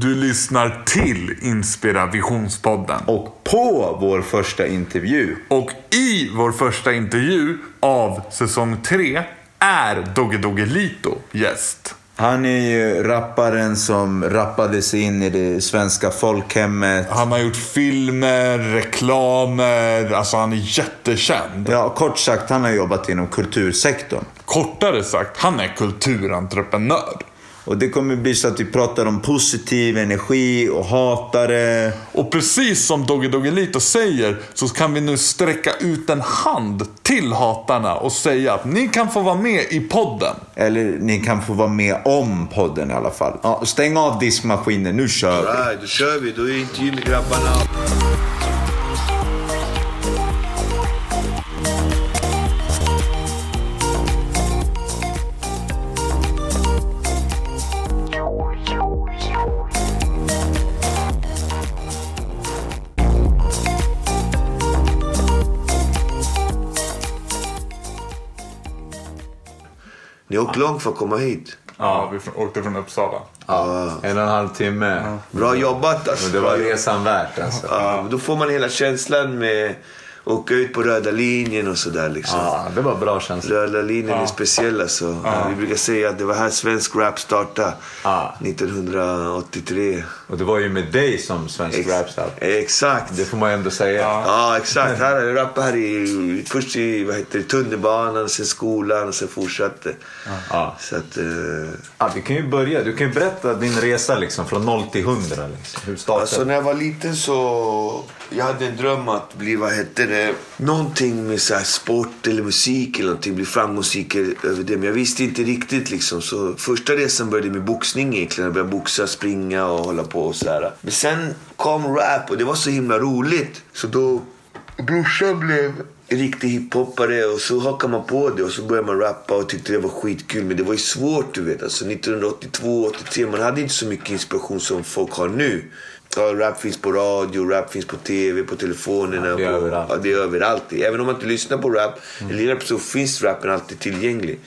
Du lyssnar till Inspirationspodden. Och på vår första intervju. Och i vår första intervju av säsong 3 är Dogge Doggelito gäst. Han är ju rapparen som rappade sig in i det svenska folkhemmet. Han har gjort filmer, reklamer, alltså han är jättekänd. Ja, kort sagt, han har jobbat inom kultursektorn. Kortare sagt, han är kulturentreprenör. Och det kommer bli så att vi pratar om positiv energi och hatare. Och precis som Dogge Doggelito säger så kan vi nu sträcka ut en hand till hatarna och säga att ni kan få vara med i podden. Eller ni kan få vara med om podden i alla fall. Ja, stäng av diskmaskinen, nu kör vi. Right, då kör vi. Då är med grabbarna. Ni har åkt långt för att komma hit. Ja, vi åkte från Uppsala. Ja, en och en halv timme. Bra jobbat alltså. Och det var resan värt alltså. Ja, då får man hela känslan med åka ut på röda linjen och sådär liksom. Ja, det var bra känsla. Röda linjen är speciell alltså. Vi brukar säga att det var här svensk rap startade. Ja. 1983. Och det var ju med dig som svensk Ex- rap start. Exakt. Det får man ju ändå säga. Ja, exakt. Här, jag rappade här i, först i vad heter det, tunnelbanan, sen skolan och sen fortsatte. Ja. Så att, eh, Ja, vi kan ju börja. Du kan ju berätta din resa liksom, från 0 till 100. Liksom. Hur startade Alltså när jag var liten så... Jag hade en dröm att bli, vad hette det, någonting med så här sport eller musik eller någonting. Bli framgångsrik över det. Men jag visste inte riktigt liksom. Så första resan började med boxning egentligen. Jag började boxa, springa och hålla på och så här. Men sen kom rap och det var så himla roligt. Så då... Brorsan blev riktig hiphoppare och så hakade man på det och så började man rappa och tyckte det var skitkul. Men det var ju svårt du vet. Alltså 1982, 83, man hade inte så mycket inspiration som folk har nu. Ja, rap finns på radio, rap finns på tv, på telefonerna. Ja, det är på, överallt. Ja, det är överallt. Även om man inte lyssnar på rap eller rap så finns rappen alltid tillgänglig.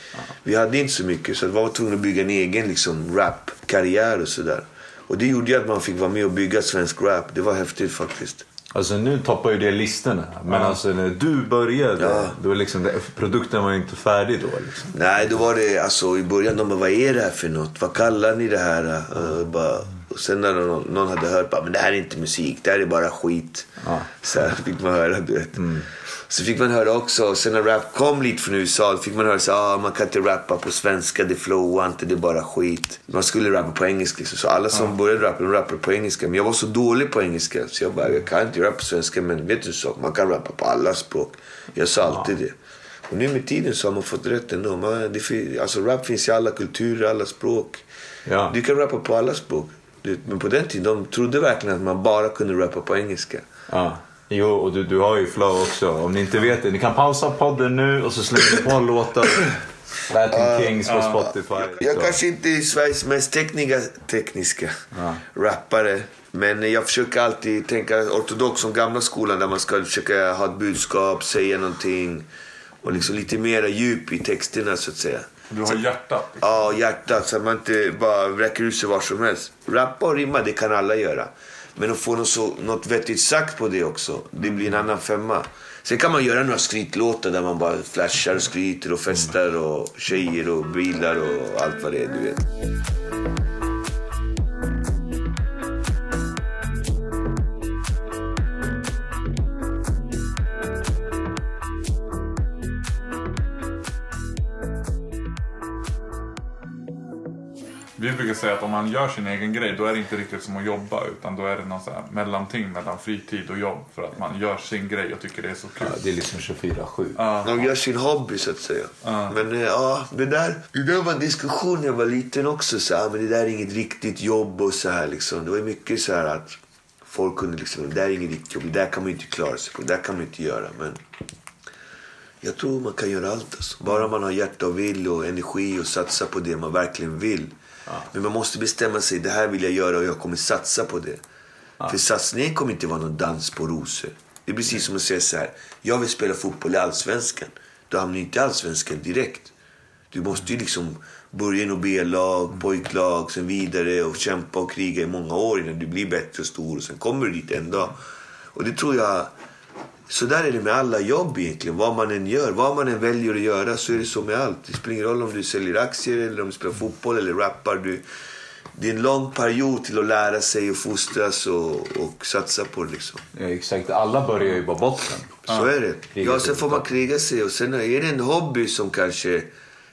Vi hade inte så mycket så vi var tvungna att bygga en egen liksom, rap-karriär och sådär. Och det gjorde ju att man fick vara med och bygga svensk rap. Det var häftigt faktiskt. Alltså nu toppar ju det listorna. Men alltså när du började, Ja. då liksom, produkten var ju inte färdig då. Liksom. Nej, då var det alltså i början, de bara, vad är det här för något? Vad kallar ni det här? Uh, bara, och sen när någon, någon hade hört, bara, men det här är inte musik, det här är bara skit. Ja. Så fick man höra, du vet. Så fick man höra också, sen när rap kom lite från USA, fick man höra så ah, man kan inte rappa på svenska, det flowar inte, det är bara skit. Man skulle rappa på engelska. Liksom. Så alla som började rappa, de rappade på engelska. Men jag var så dålig på engelska, så jag bara, jag kan inte rappa på svenska, men vet du en sak, man kan rappa på alla språk. Jag sa alltid det. Och nu med tiden så har man fått rätt ändå. Man, det, alltså rap finns i alla kulturer, alla språk. Ja. Du kan rappa på alla språk. Men på den tiden, de trodde verkligen att man bara kunde rappa på engelska. Ja. Jo, och du, du har ju flow också. Om ni inte vet det, ni kan pausa podden nu och så slänger ni på låtar. Latin Kings på Spotify. Jag kanske inte är Sveriges mest tekniska, tekniska rappare. Men jag försöker alltid tänka ortodox som gamla skolan där man ska försöka ha ett budskap, säga någonting. Och liksom lite mera djup i texterna så att säga. Du har hjärtat. Liksom. Ja, hjärtat så att man inte bara räcker ut sig var som helst. Rappa och rimma, det kan alla göra. Men att få något, så, något vettigt sagt på det också, det blir en annan femma. Sen kan man göra några skrytlåtar där man bara flashar och skryter och festar och tjejer och bilar och allt vad det är, du vet. Vi brukar säga att om man gör sin egen grej då är det inte riktigt som att jobba utan då är det någon så här mellanting mellan fritid och jobb för att man gör sin grej och tycker det är så kul. Ja, det är liksom 24-7. De gör sin hobby så att säga. Men eh, ja, det där, det där var en diskussion när jag var liten också. Så här, men det där är inget riktigt jobb och så här liksom. Det var mycket så här att folk kunde liksom, det där är inget riktigt jobb, det där kan man inte klara sig på, det där kan man inte göra. Men jag tror man kan göra allt alltså. Bara man har hjärta och vill och energi och satsa på det man verkligen vill. Men man måste bestämma sig, det här vill jag göra och jag kommer satsa på det. För satsningen kommer inte vara någon dans på rosor. Det är precis som att säga så här, jag vill spela fotboll i Allsvenskan. Då hamnar inte i Allsvenskan direkt. Du måste ju liksom börja i något B-lag, pojklag, sen vidare och kämpa och kriga i många år innan du blir bättre och stor. Och sen kommer du dit en dag. Och det tror jag... Så där är det med alla jobb egentligen. Vad man än gör, vad man än väljer att göra så är det så med allt. Det spelar ingen roll om du säljer aktier eller om du spelar fotboll eller rappar. Du, det är en lång period till att lära sig och fostras och, och satsa på det liksom. Ja, exakt. Alla börjar ju på botten. Så är det. Kriga Ja, sen får man kriga sig och sen är det en hobby som kanske är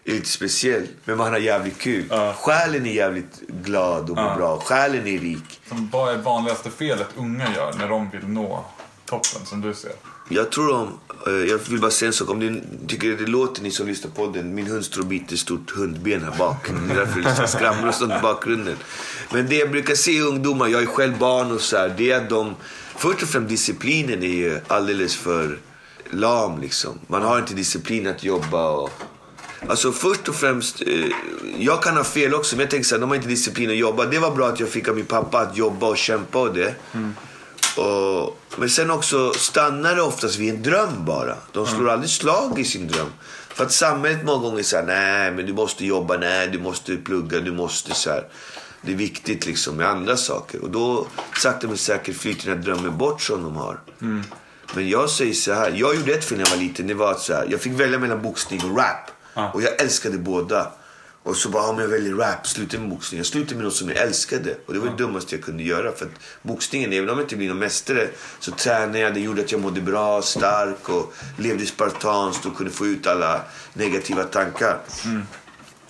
lite speciell. Men man har jävligt kul. Ja. Själen är jävligt glad och mår bra. Själen är rik. Som, vad är vanligaste felet unga gör när de vill nå toppen som du ser? Jag tror om, eh, jag vill bara säga en sak. Om ni tycker det låter, ni som lyssnar på den. Min hund står och biter stort hundben här bak. Det är därför det skramlar och sånt i bakgrunden. Men det jag brukar se i ungdomar, jag är själv barn och så här, det är att de, först och främst disciplinen är ju alldeles för lam liksom. Man har inte disciplin att jobba och Alltså först och främst, eh, jag kan ha fel också men jag tänker såhär, de har inte disciplin att jobba. Det var bra att jag fick av min pappa att jobba och kämpa och det. Och, men sen också stannar det oftast vid en dröm bara. De slår aldrig slag i sin dröm. För att samhället många gånger säger nej men du måste jobba, nej du måste plugga, du måste så här. Det är viktigt liksom med andra saker. Och då sakta men säkert flyter den här drömmen bort som de har. Men jag säger så här, jag gjorde ett fel när jag var liten. Det var att så här, jag fick välja mellan boxning och rap. Och jag älskade båda. Och så bara, om jag väljer rap, sluta med boxning. Jag slutade med något som jag älskade. Och det var det dummaste jag kunde göra. För att boxningen, även om jag inte blir någon mästare, så tränade jag. Det gjorde att jag mådde bra, stark och levde spartanskt och kunde få ut alla negativa tankar.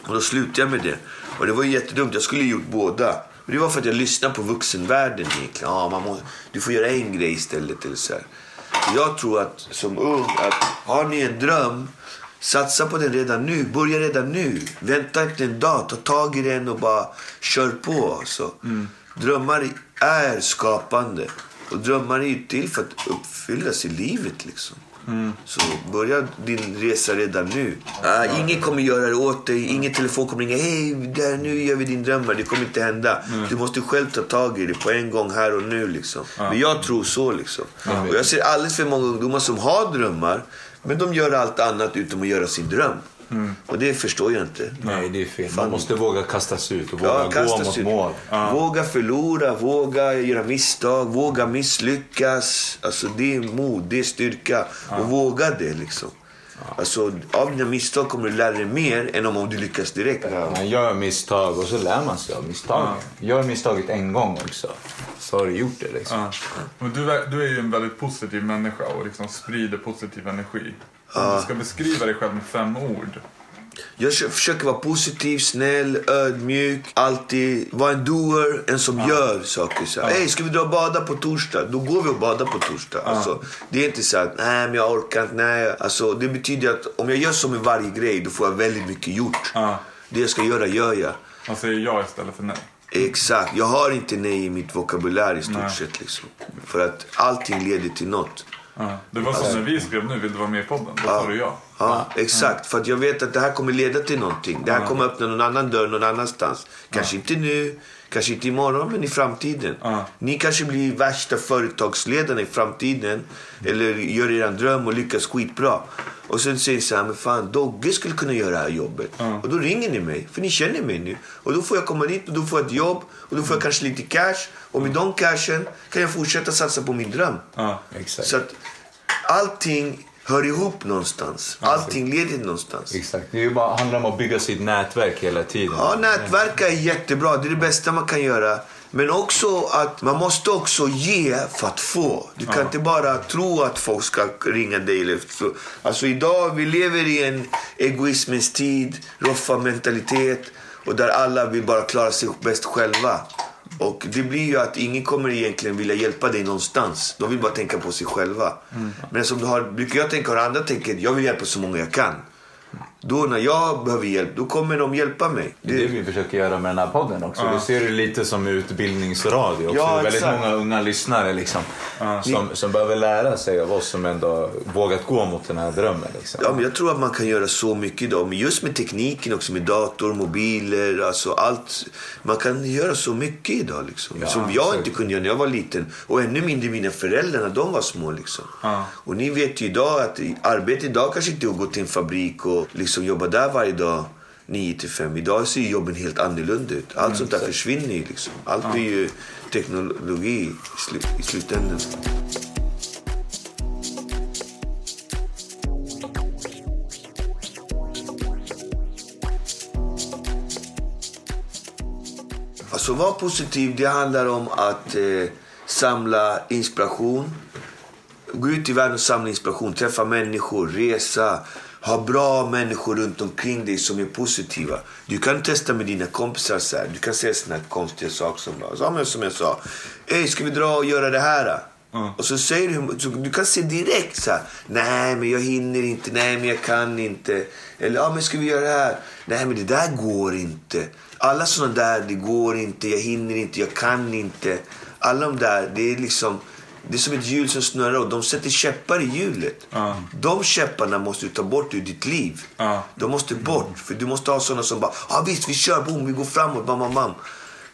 Och då slutade jag med det. Och det var jättedumt. Jag skulle gjort båda. Och det var för att jag lyssnade på vuxenvärlden egentligen. Ja, man måste, du får göra en grej istället. Eller så här. Jag tror att som ung, att har ni en dröm, satsa på den redan nu. Börja redan nu. Vänta inte en dag. Ta tag i den och bara kör på. Alltså. Drömmar är skapande. Och drömmar är ju till för att uppfyllas i livet. liksom. Så börja din resa redan nu. Uh, ingen kommer göra det åt dig. Ingen telefon kommer ringa. Hej, där, nu gör vi din drömmar. Det kommer inte hända. Du måste själv ta tag i det på en gång här och nu. Liksom. Men jag tror så. Liksom. Och jag ser alldeles för många ungdomar som har drömmar. Men de gör allt annat utom att göra sin dröm. Och det förstår jag inte. Nej, det är fel. Man måste våga kastas ut och våga Ja, gå mot ut. mål. Våga förlora, våga göra misstag, våga misslyckas. Alltså det är mod, det är styrka. Och våga det liksom. Alltså av dina misstag kommer du lära dig mer än om, du lyckas direkt. Man gör misstag och så lär man sig av misstagen. Gör misstaget en gång också. Så har du gjort det liksom. Ja. Men du, är- du är ju en väldigt positiv människa och liksom sprider positiv energi. Om du ska beskriva dig själv med fem ord. Jag försö- försöker vara positiv, snäll, ödmjuk. Alltid vara en doer, en som gör saker. Så här, Hej, ska vi dra och bada på torsdag? Då går vi och badar på torsdag. Alltså, det är inte så att nej, men jag orkar inte. Nej. Alltså, det betyder att om jag gör så med varje grej, då får jag väldigt mycket gjort. Ja. Det jag ska göra, gör jag. Man säger ja istället för nej. Exakt. Jag har inte nej i mitt vokabulär i stort sett. Liksom. För att allting leder till något. Ja. Det var som när vi skrev nu, vill du vara med i podden? Då sa du ja. Ja, exakt. För att jag vet att det här kommer leda till någonting. Det här kommer öppna någon annan dörr någon annanstans. Kanske inte nu, kanske inte imorgon, men i framtiden. Ja. Ni kanske blir värsta företagsledarna i framtiden. Eller gör er dröm och lyckas skitbra. Och sen säger ni så här, men fan Dogge skulle kunna göra det här jobbet. Och då ringer ni mig, för ni känner mig nu. Och då får jag komma dit och då får jag ett jobb. Och då får jag kanske lite cash. Och med de cashen kan jag fortsätta satsa på min dröm. Ja. Exakt. Så att allting hör ihop någonstans. Allting leder någonstans. Exakt. Det är bara, handlar om att bygga sitt nätverk hela tiden. Ja, nätverka är jättebra. Det är det bästa man kan göra. Men också att man måste också ge för att få. Du kan inte bara tro att folk ska ringa dig. Alltså idag, vi lever i en egoismens tid, roffa-mentalitet och där alla vill bara klara sig bäst själva. Och det blir ju att ingen kommer egentligen vilja hjälpa dig någonstans. De vill bara tänka på sig själva. Men som du har, brukar jag tänka, och andra tänker, jag vill hjälpa så många jag kan. Då när jag behöver hjälp, då kommer de hjälpa mig. Det är det vi försöker göra med den här podden också. Ja. Du ser det lite som utbildningsradio också. Ja, det är väldigt exakt. många unga lyssnare liksom, som, som behöver lära sig av oss som ändå vågat gå mot den här drömmen. Liksom. Ja, men jag tror att man kan göra så mycket idag. Men just med tekniken också, med dator, mobiler, alltså allt. Man kan göra så mycket idag liksom. Ja, som jag exakt. inte kunde göra när jag var liten. Och ännu mindre mina föräldrar när de var små liksom. Ja. Och ni vet ju idag att arbete idag kanske inte är att gå till en fabrik och liksom jobba där varje dag. 9 till 5. Idag ser jobben helt annorlunda ut. Allt sånt där försvinner ju liksom. Allt blir ju teknologi i, slu- i slutändan. Alltså var positiv. Det handlar om att eh, samla inspiration. Gå ut i världen och samla inspiration. Träffa människor, resa. Ha bra människor runt omkring dig som är positiva. Du kan testa med dina kompisar. Så här. Du kan säga såna här konstiga saker som, ja, som jag sa. Ey, ska vi dra och göra det här? Och så säger du, så du kan se direkt så här, nej men jag hinner inte, nej men jag kan inte. Eller ja men ska vi göra det här? Nej men det där går inte. Alla sådana där, det går inte, jag hinner inte, jag kan inte. Alla de där, det är liksom, det är som ett hjul som snurrar och de sätter käppar i hjulet. Ja. De käpparna måste du ta bort ur ditt liv. Ja. De måste bort. För du måste ha sådana som bara, ja ah, visst vi kör, boom, vi går framåt, bam, bam, bam.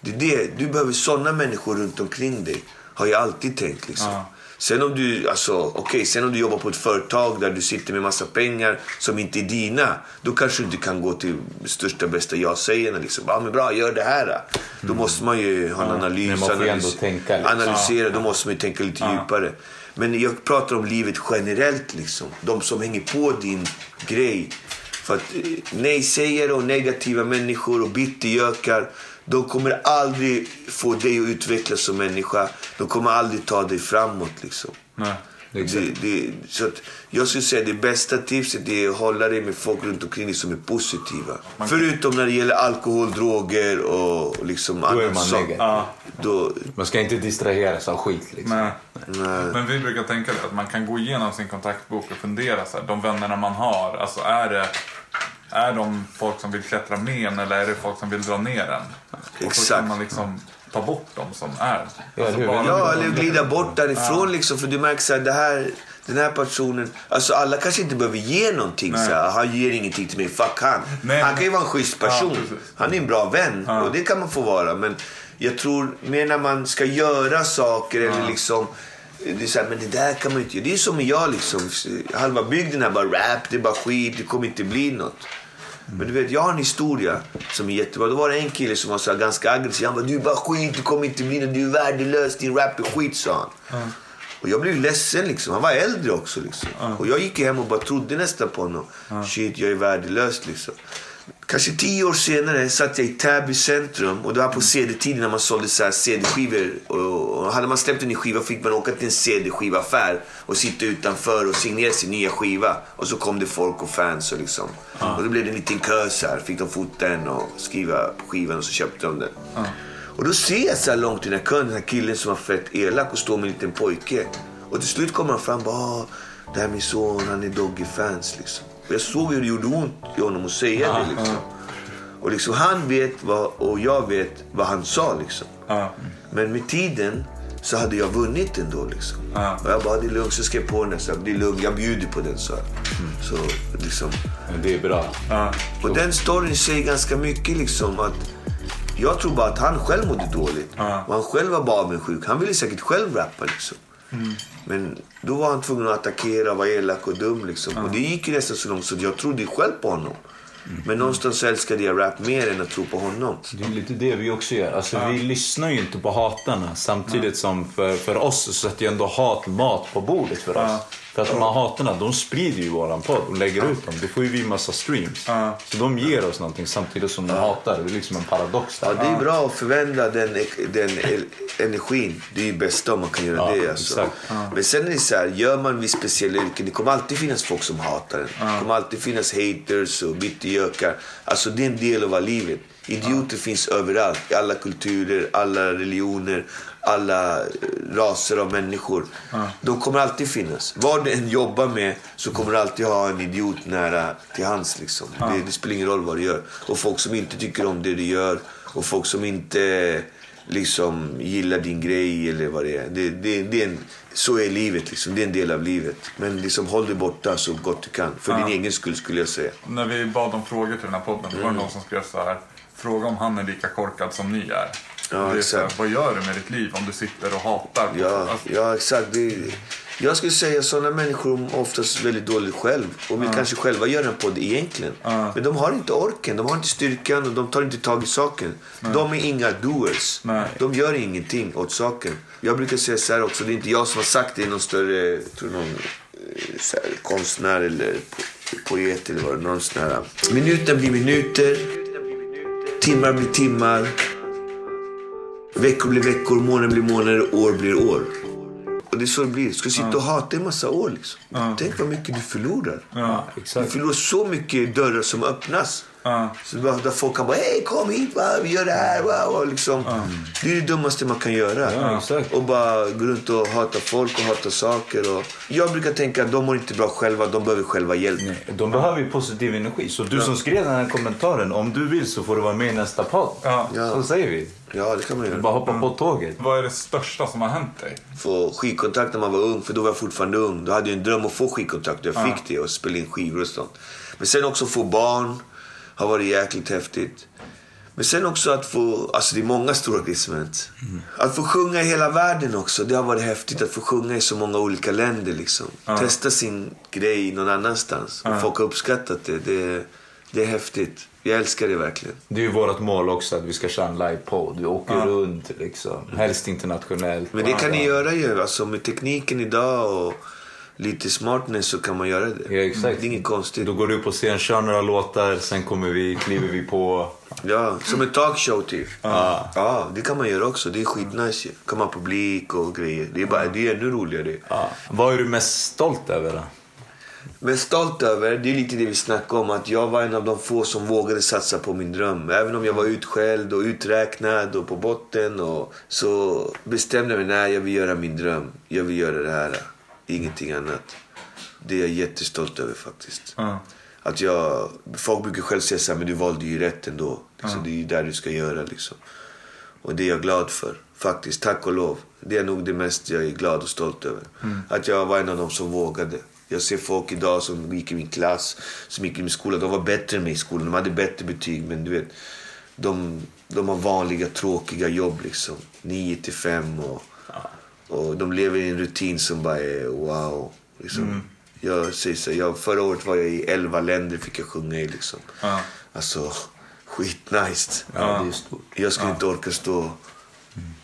Det är det. Du behöver sådana människor runt omkring dig. Har jag alltid tänkt liksom. Ja. Sen om du, alltså, okej, sen om du jobbar på ett företag där du sitter med massa pengar som inte är dina. Då kanske du inte kan gå till största bästa ja-sägarna liksom. Ja men bra, gör det här. Då måste man ju ha en analys. men man får ju ändå analys- tänka liksom. Analysera, då måste man ju tänka lite djupare. Men jag pratar om livet generellt liksom. De som hänger på din grej. För att eh, nej-sägare och negativa människor och bittergökar. De kommer aldrig få dig att utvecklas som människa. De kommer aldrig ta dig framåt liksom. Nej. Det, det, så att jag skulle säga det bästa tipset är att hålla dig med folk runt omkring dig som är positiva. Förutom när det gäller alkohol, droger och liksom Då är annat man sånt. Ja. Då, Man ska inte distraheras av skit liksom. Nej. nej. Men vi brukar tänka att man kan gå igenom sin kontaktbok och fundera så här, de vännerna man har, alltså är det är de folk som vill klättra med en eller är det folk som vill dra ner en? Och så Exakt. kan man liksom ta bort dem som är. Ja, Alltså Ja, eller glida bort därifrån liksom. För du märker så här, det här, den här personen. Alltså alla kanske inte behöver ge någonting. Nej. Så här, han ger ingenting till mig, fuck han. Nej, han kan ju vara en schysst person. Ja, han är en bra vän Ja. och det kan man få vara. Men jag tror mer när man ska göra saker eller liksom. Det är så här, men det där kan man inte göra. Det är som jag liksom. Halva bygden här bara rap, det är bara skit, det kommer inte bli något. Men du vet, jag har en historia som är jättebra. Då var det en kille som var så ganska aggressiv. Han bara, du är bara skit, du kommer inte bli något, du är värdelös, din rap är skit, sa han. Och jag blev ledsen liksom. Han var äldre också liksom. Och jag gick hem och bara trodde nästan på honom. Shit, jag är värdelös liksom. Kanske tio år senare satt jag i Täby centrum och det var på CD-tiden när man sålde så här CD-skivor. Och hade man släppt en ny skiva fick man åka till en CD-skivaffär och sitta utanför och signera sin nya skiva. Och så kom det folk och fans och liksom. Och då blev det en liten kö så här. Fick de fota den och skriva på skivan och så köpte de den. Och då ser jag så här långt i den här kön, den här killen som var fett elak och står med en liten pojke. Och till slut kommer han fram och bara, "Ah, det här är min son, han är Doggy-fans liksom. Jag såg hur det gjorde ont i honom att säga det liksom. Och liksom han vet vad, och jag vet vad han sa liksom. Men med tiden så hade jag vunnit ändå liksom. Och jag bara, det är lugnt, så skrev på den. Så det är lugnt, jag bjuder på den. Så, så liksom. Men det är bra. Och den storyn säger ganska mycket liksom att jag tror bara att han själv mådde dåligt. Och han själv var bara avundsjuk. Han ville säkert själv rappa liksom. Men då var han tvungen att attackera, vara elak och dum liksom. Och det gick ju nästan så långt så jag trodde själv på honom. Men någonstans älskade jag rap mer än att tro på honom. Det är lite det vi också gör. Alltså, Vi lyssnar ju inte på hatarna samtidigt som för, för oss så sätter ju ändå hat mat på bordet för oss. För att de här hatarna, de sprider ju våran podd och lägger ut dem. Då får ju vi massa streams. Ja. Så de ger oss någonting samtidigt som de hatar. Det är liksom en paradox där. Ja, det är bra att förvända den, den energin. Det är ju bästa om man kan göra Ja, det. Alltså. Men sen är det så här, gör man vid speciella yrken, det kommer alltid finnas folk som hatar en. Det kommer alltid finnas haters och bittergökar. Alltså det är en del av livet. Idioter finns överallt, i alla kulturer, alla religioner, alla raser av människor. De kommer alltid finnas. Vad du än jobbar med så kommer du alltid ha en idiot nära till hands. Liksom. Det, det spelar ingen roll vad du gör. Och folk som inte tycker om det du gör och folk som inte liksom gillar din grej eller vad det är. Det, det, det är en, så är livet, liksom. det är en del av livet. Men liksom, håll dig borta så gott du kan. För din egen skull skulle jag säga. När vi bad om frågor till den här podden, då var det någon som skrev så här. Fråga om han är lika korkad som ni är. Ja, exakt. vad gör du med ditt liv om du sitter och hatar? Ja, Alltså, ja exakt. Det, Jag skulle säga att sådana människor mår oftast väldigt dåligt själv och vill kanske själva göra en podd egentligen. Men de har inte orken, de har inte styrkan och de tar inte tag i saken. De är inga doers. Nej. De gör ingenting åt saken. Jag brukar säga så här också, det är inte jag som har sagt det, det är någon större, tror någon eh, här, konstnär eller po- poet eller vad det är. Minuten blir minuter, timmar blir timmar. Veckor blir veckor, månader blir månader, år blir år. Och det är så det blir. Ska du sitta och hata i massa år liksom. Tänk vad mycket du förlorar. Du förlorar så mycket dörrar som öppnas. Ja. Så bara, där folk kan bara hej kom hit, va? vi gör det här. Va? Och liksom, Det är det dummaste man kan göra. Ja. Och bara gå runt och hata folk och hata saker. Och... Jag brukar tänka att de mår inte bra själva, de behöver själva hjälp. Nej, De behöver ju positiv energi. Så du som skrev den här kommentaren, om du vill så får du vara med i nästa podd. Ja. Så säger vi. Ja, det kan man göra. Bara hoppa på tåget. Vad är det största som har hänt dig? Få skivkontrakt när man var ung, för då var jag fortfarande ung. Då hade jag en dröm att få skivkontrakt och jag fick det och spela in skivor och sånt. Men sen också få barn har varit jäkligt häftigt. Men sen också att få, alltså det är många stora har hänt. Att få sjunga i hela världen också, det har varit häftigt att få sjunga i så många olika länder liksom. Testa sin grej någon annanstans. Och folk har uppskattat det. det. Det är häftigt. Jag älskar det verkligen. Det är ju vårt mål också att vi ska köra en livepodd. Vi åker runt liksom. Helst internationellt. Men det kan ni göra ju. Alltså med tekniken idag och lite smartness så kan man göra det. Ja, exakt. Det är inget konstigt. Då går du upp på scen, kör några låtar, sen kommer vi, kliver vi på. Ja, som en talkshow typ. Ja. Ja, det kan man göra också. Det är skitnice ju. kan man ha publik och grejer. Det är, bara, det är ännu roligare. Ja. Vad är du mest stolt över då? Men stolt över, det är lite det vi snackade om, att jag var en av de få som vågade satsa på min dröm. Även om jag var utskälld och uträknad och på botten och så bestämde jag mig, nej jag vill göra min dröm. Jag vill göra det här. Ingenting annat. Det är jag jättestolt över faktiskt. Ja. Att jag, folk brukar själv säga så här, men du valde ju rätt ändå. Liksom, Det är ju där du ska göra liksom. Och det är jag glad för. Faktiskt, tack och lov. Det är nog det mest jag är glad och stolt över. Att jag var en av dem som vågade. Jag ser folk idag som gick i min klass, som gick i min skola. De var bättre än mig i skolan. De hade bättre betyg. Men du vet, de, de har vanliga tråkiga jobb liksom. 9 till 5 och, och de lever i en rutin som bara är wow. Liksom. Jag säger så, jag, förra året var jag i 11 länder fick jag sjunga i liksom. Ja. Alltså, skitnice. Ja. Jag skulle inte orka stå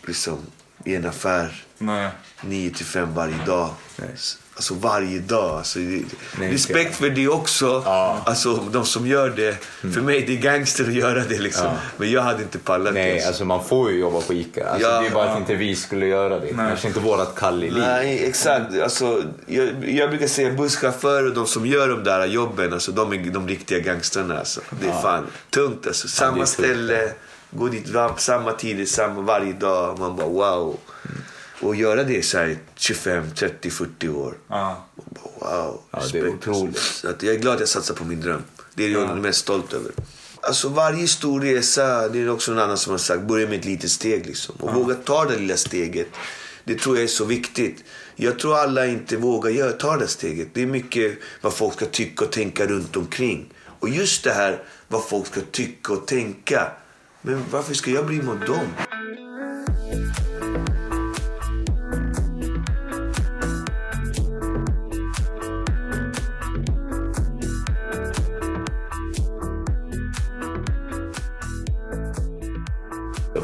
liksom, i en affär Nej. 9 till 5 varje dag. Nej. Alltså varje dag. Alltså, Nej, respekt för det också. Alltså de som gör det. För mig det är gangster att göra det liksom. Ja. Men jag hade inte pallat Nej, det. alltså man får ju jobba på ICA. Alltså, Ja, det är bara ja. att inte vi skulle göra det. Kanske inte vårat kall i liv. Nej, exakt. Alltså, jag, jag brukar säga busschaufförer och de som gör de där jobben, alltså, de är de riktiga gangstrarna. Alltså. Det är fan tungt. Alltså. Samma ställe, gå dit samma tider, samma varje dag. Man bara wow. Och göra det så här 25, 30, 40 år. Bara, wow. Ja, det är otroligt. Så att jag är glad att jag satsar på min dröm. Det är jag är mest stolt över. Alltså varje stor resa, det är också någon annan som har sagt, börja med ett litet steg liksom. Och våga ta det lilla steget. Det tror jag är så viktigt. Jag tror alla inte vågar göra, ta det steget. Det är mycket vad folk ska tycka och tänka runt omkring. Och just det här vad folk ska tycka och tänka. Men varför ska jag bry mig om dem?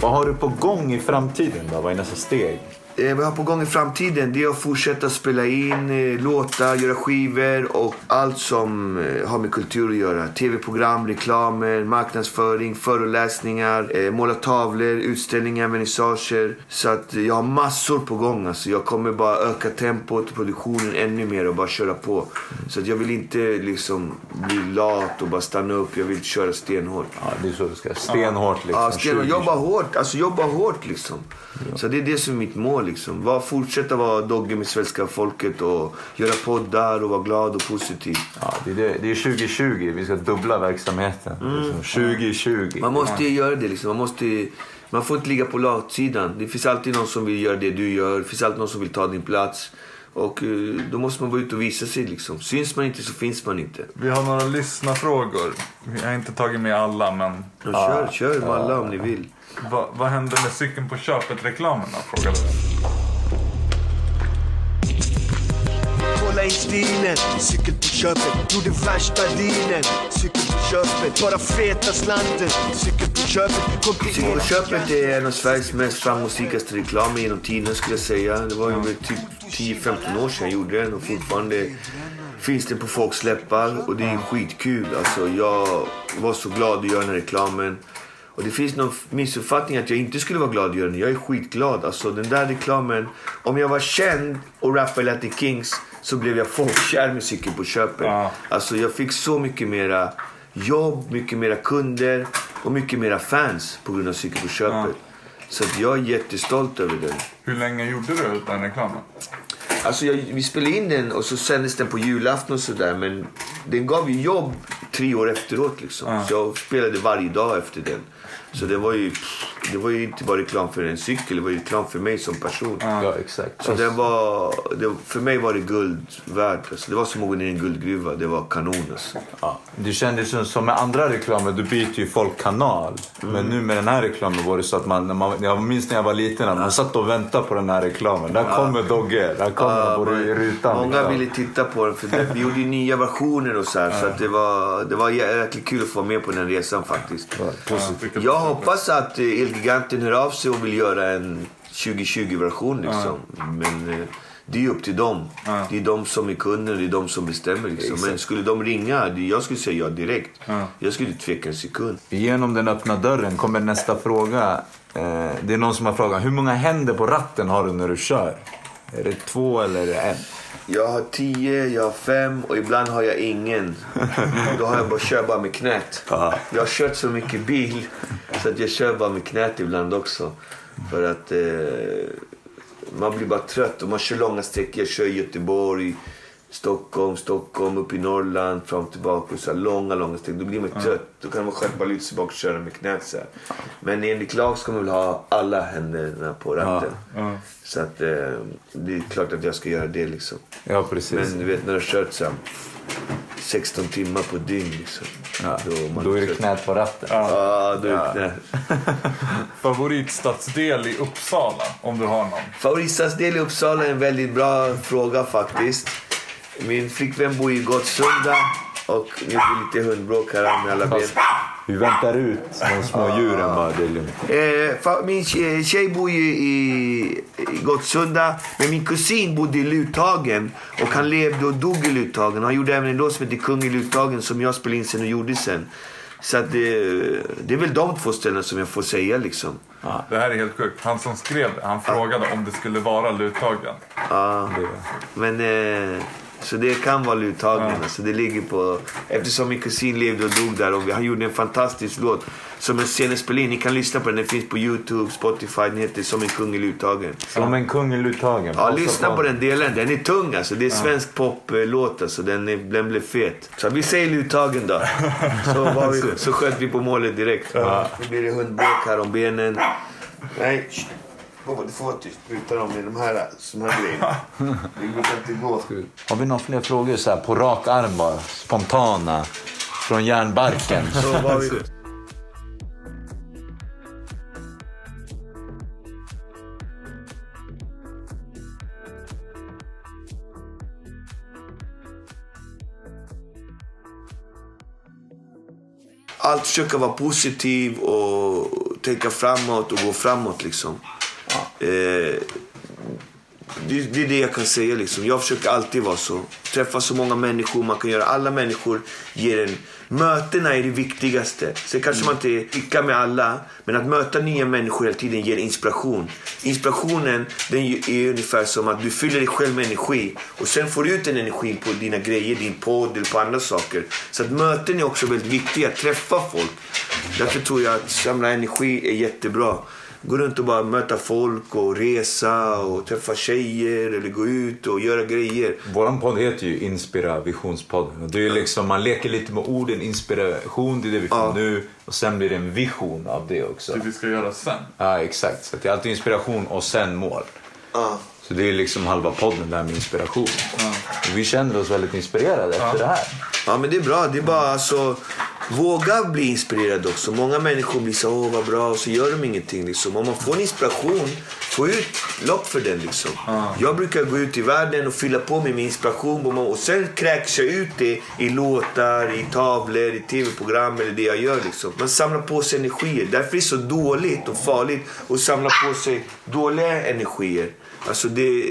Vad har du på gång i framtiden då? Vad är nästa steg? Eh, jag har på gång i framtiden det är att fortsätta spela in eh, låtar, göra skivor och allt som eh, har med kultur att göra. Tv-program, reklamer, marknadsföring, föreläsningar, eh, måla tavlor, utställningar, vernissager. Så att jag har massor på gång. Alltså. Jag kommer bara öka tempot, produktionen ännu mer och bara köra på. Så att jag vill inte liksom bli lat och bara stanna upp. Jag vill köra stenhårt. Ja, det är så det ska. Stenhårt liksom. Ja, stenhårt. 20. Jobba hårt. Alltså jobba hårt liksom. Så det är det som är mitt mål liksom. Var, fortsätta vara Dogge med svenska folket och göra poddar och vara glad och positiv. Ja, det, är det, det är 2020. Vi ska dubbla verksamheten. Liksom. 2020. Man måste ju göra det liksom. Man, måste, man får inte ligga på latsidan. Det finns alltid någon som vill göra det du gör. Det finns alltid någon som vill ta din plats. Och eh, då måste man gå ut och visa sig liksom. Syns man inte så finns man inte. Vi har några lyssnarfrågor. Vi har inte tagit med alla, men Och kör, kör med alla om ni vill. Vad, vad hände med cykeln på köpet-reklamen då? Frågade vi. Kolla in stilen, cykel på köpet Gjorde värsta dealen, cykel på köpet Bara feta slanten, cykel på köpet Cykel på köpet är en av Sveriges mest framgångsrikaste reklamer genom tiden skulle jag säga. Det var ju typ 10-15 år sedan jag gjorde den och fortfarande finns den på folks läppar och det är skitkul. Alltså jag var så glad att göra den här reklamen. Och det finns någon missuppfattning att jag inte skulle vara glad göra den. Jag är skitglad. Alltså den där reklamen. Om jag var känd och rappade Latin Kings så blev jag folkkär med Cykel på köpet. Ja. Alltså jag fick så mycket mera jobb, mycket mera kunder och mycket mera fans på grund av Cykel på köpet. Så att jag är jättestolt över den. Hur länge gjorde du den reklamen? Alltså jag, vi spelade in den och så sändes den på julafton och sådär. Men den gav ju jobb tre år efteråt liksom. Så jag spelade varje dag efter den. Så det var ju, det var ju inte bara reklam för en cykel, det var ju reklam för mig som person. Ja, exakt. Så den var, det, för mig var det guld värt. Alltså, det var som att gå ner i en guldgruva. Det var kanon alltså. Ja. Det kändes som, som med andra reklamer, du byter ju folk kanal. Men nu med den här reklamen var det så att man, när man, jag minns när jag var liten, att man satt och väntade på den här reklamen. Där kommer Dogge, där kommer Ja, på men rutan. Många liksom. ville titta på den för det, vi gjorde ju nya versioner och så här, Så att det var, det var jäkligt kul att få vara med på den resan faktiskt. Vilket- Jag hoppas att eh, Elgiganten hör av sig och vill göra en 2020-version liksom. Men eh, det är upp till dem. Det är de som är kunden, det är de som bestämmer liksom. Men skulle de ringa, jag skulle säga ja direkt. Jag skulle inte tveka en sekund. Genom den öppna dörren kommer nästa fråga. Eh, det är någon som har frågat, hur många händer på ratten har du när du kör? Är det två eller är det en? Jag har tio, jag har fem och ibland har jag ingen. Då har jag bara, kör bara med knät. Jag har kört så mycket bil så att jag kör bara med knät ibland också. För att eh, man blir bara trött och man kör långa sträckor. Jag kör i Göteborg, Stockholm, Stockholm, upp i Norrland, fram och tillbaka. Och så här långa, långa sträckor. Då blir man trött. Då kan man skönt bara luta sig bak och köra med knät så här. Men enligt lag ska man väl ha alla händerna på ratten. Så att eh, det är klart att jag ska göra det liksom. Ja, precis. Men du vet när du har kört så här 16 timmar på dygn liksom. ja. man Då är det knät på ratten. Ja, då är det knä. Favoritstadsdel i Uppsala, om du har någon? Favoritstadsdel i Uppsala är en väldigt bra fråga faktiskt. Min flickvän bor i Gottsunda och nu blir det lite hundbråk här med alla ben. Vi väntar ut de små djuren bara. Det är lugnt. Eh, min tjej, bor ju i, Gottsunda, men min kusin bodde i Luthagen. Och han levde och dog i Luthagen. Han gjorde även en låt som heter Kung i Luthagen som jag spelade in sen och gjorde sen. Så att det, det är väl de två ställena som jag får säga liksom. Det här är helt sjukt. Han som skrev han frågade om det skulle vara Luthagen. Ja, men eh, så det kan vara Luthagen. Alltså det ligger på, eftersom min kusin levde och dog där och han gjorde en fantastisk låt som spelade in. Ni kan lyssna på den. Den finns på Youtube, Spotify. Den heter Som en kung i Luthagen. Som en kung i Luthagen. Ja, Passa lyssna på den delen. Den är tung alltså. Det är svensk poplåt alltså. Den, är, den blev fet. Så vi säger Luthagen då. Så, var vi, så sköt vi på målet direkt. Nu blir det hundbråk här om benen. Nej, Du får vara tyst. Utan dem med de här, de här grejerna. Det brukar inte gå. Har vi några fler frågor så här på rak arm bara? Spontana. Från järnbarken. Allt försöka vara positiv och tänka framåt och gå framåt liksom. Eh, det, det är det jag kan säga. Liksom. Jag försöker alltid vara så. Träffa så många människor man kan göra. Alla människor ger en... Mötena är det viktigaste. Sen kanske man inte klickar med alla. Men att möta nya människor hela tiden ger inspiration. Inspirationen den är ungefär som att du fyller dig själv med energi. Och sen får du ut den energin på dina grejer, din podd eller på andra saker. Så att möten är också väldigt viktiga. Träffa folk. Därför tror jag att samla energi är jättebra. Gå runt och bara möta folk och resa och träffa tjejer eller gå ut och göra grejer. Vår podd heter ju Inspira Visionspodden. Det är liksom, man leker lite med orden. Inspiration, det är det vi får Ja. nu. Och sen blir det en vision av det också. Det vi ska göra sen. Ja, exakt. Så det är alltid inspiration och sen mål. Ja. Så det är liksom halva podden, det här med inspiration. Och vi känner oss väldigt inspirerade efter det här. Ja men det är bra. Det är bara alltså våga bli inspirerad också. Många människor blir så åh vad bra och så gör de ingenting liksom. Om man får en inspiration få ut lopp för den. Liksom. Jag brukar gå ut i världen och fylla på med min inspiration och sen kräks jag ut det i låtar, i tavlor, i tv-program eller det jag gör. Liksom. Man samlar på sig energier. Därför är det så dåligt och farligt att samla på sig dåliga energier. Alltså det,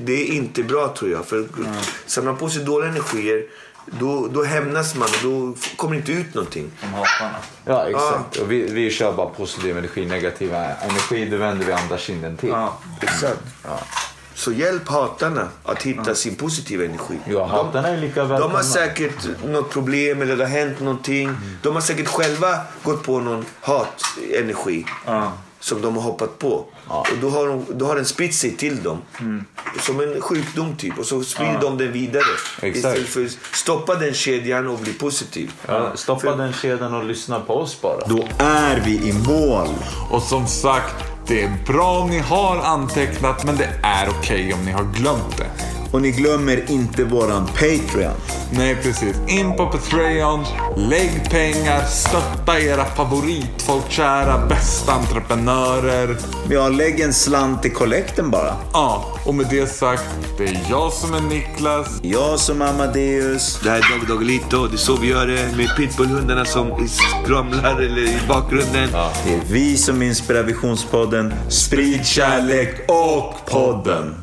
det är inte bra tror jag. För mm. samlar på sig dåliga energier då, då hämnas man och då kommer det inte ut någonting. Som hatarna. Ja, exakt. Ja. Och vi, vi kör bara positiv energi, negativ energi, det vänder vi andra kinden till. Ja, exakt. Ja. Så hjälp hatarna att hitta sin positiva energi. Ja, hatarna är lika välkomna. De har säkert något problem eller det har hänt någonting. Mm. De har säkert själva gått på någon hatenergi. Som de har hoppat på. Ja. Och då har, de, då har den spritt sig till dem. Mm. Som en sjukdom typ. Och så sprider ja. de den vidare. Exakt. Istället för att stoppa den kedjan och bli positiv. Ja, stoppa för... den kedjan och lyssna på oss bara. Då är vi i mål. Och som sagt, det är bra om ni har antecknat men det är okej okay om ni har glömt det. Och ni glömmer inte våran Patreon. Nej, precis. In på Patreon, lägg pengar, stötta era favoritfolkkära bästa entreprenörer. Ja, lägg en slant i kollekten bara. Ja, och med det sagt, det är jag som är Niklas. Jag som är Amadeus. Det här är Dog Doggelito. Det är så vi gör det med pitbullhundarna som skramlar eller i bakgrunden. Ja. Det är vi som är Inspirationspodden. Sprid kärlek och podden.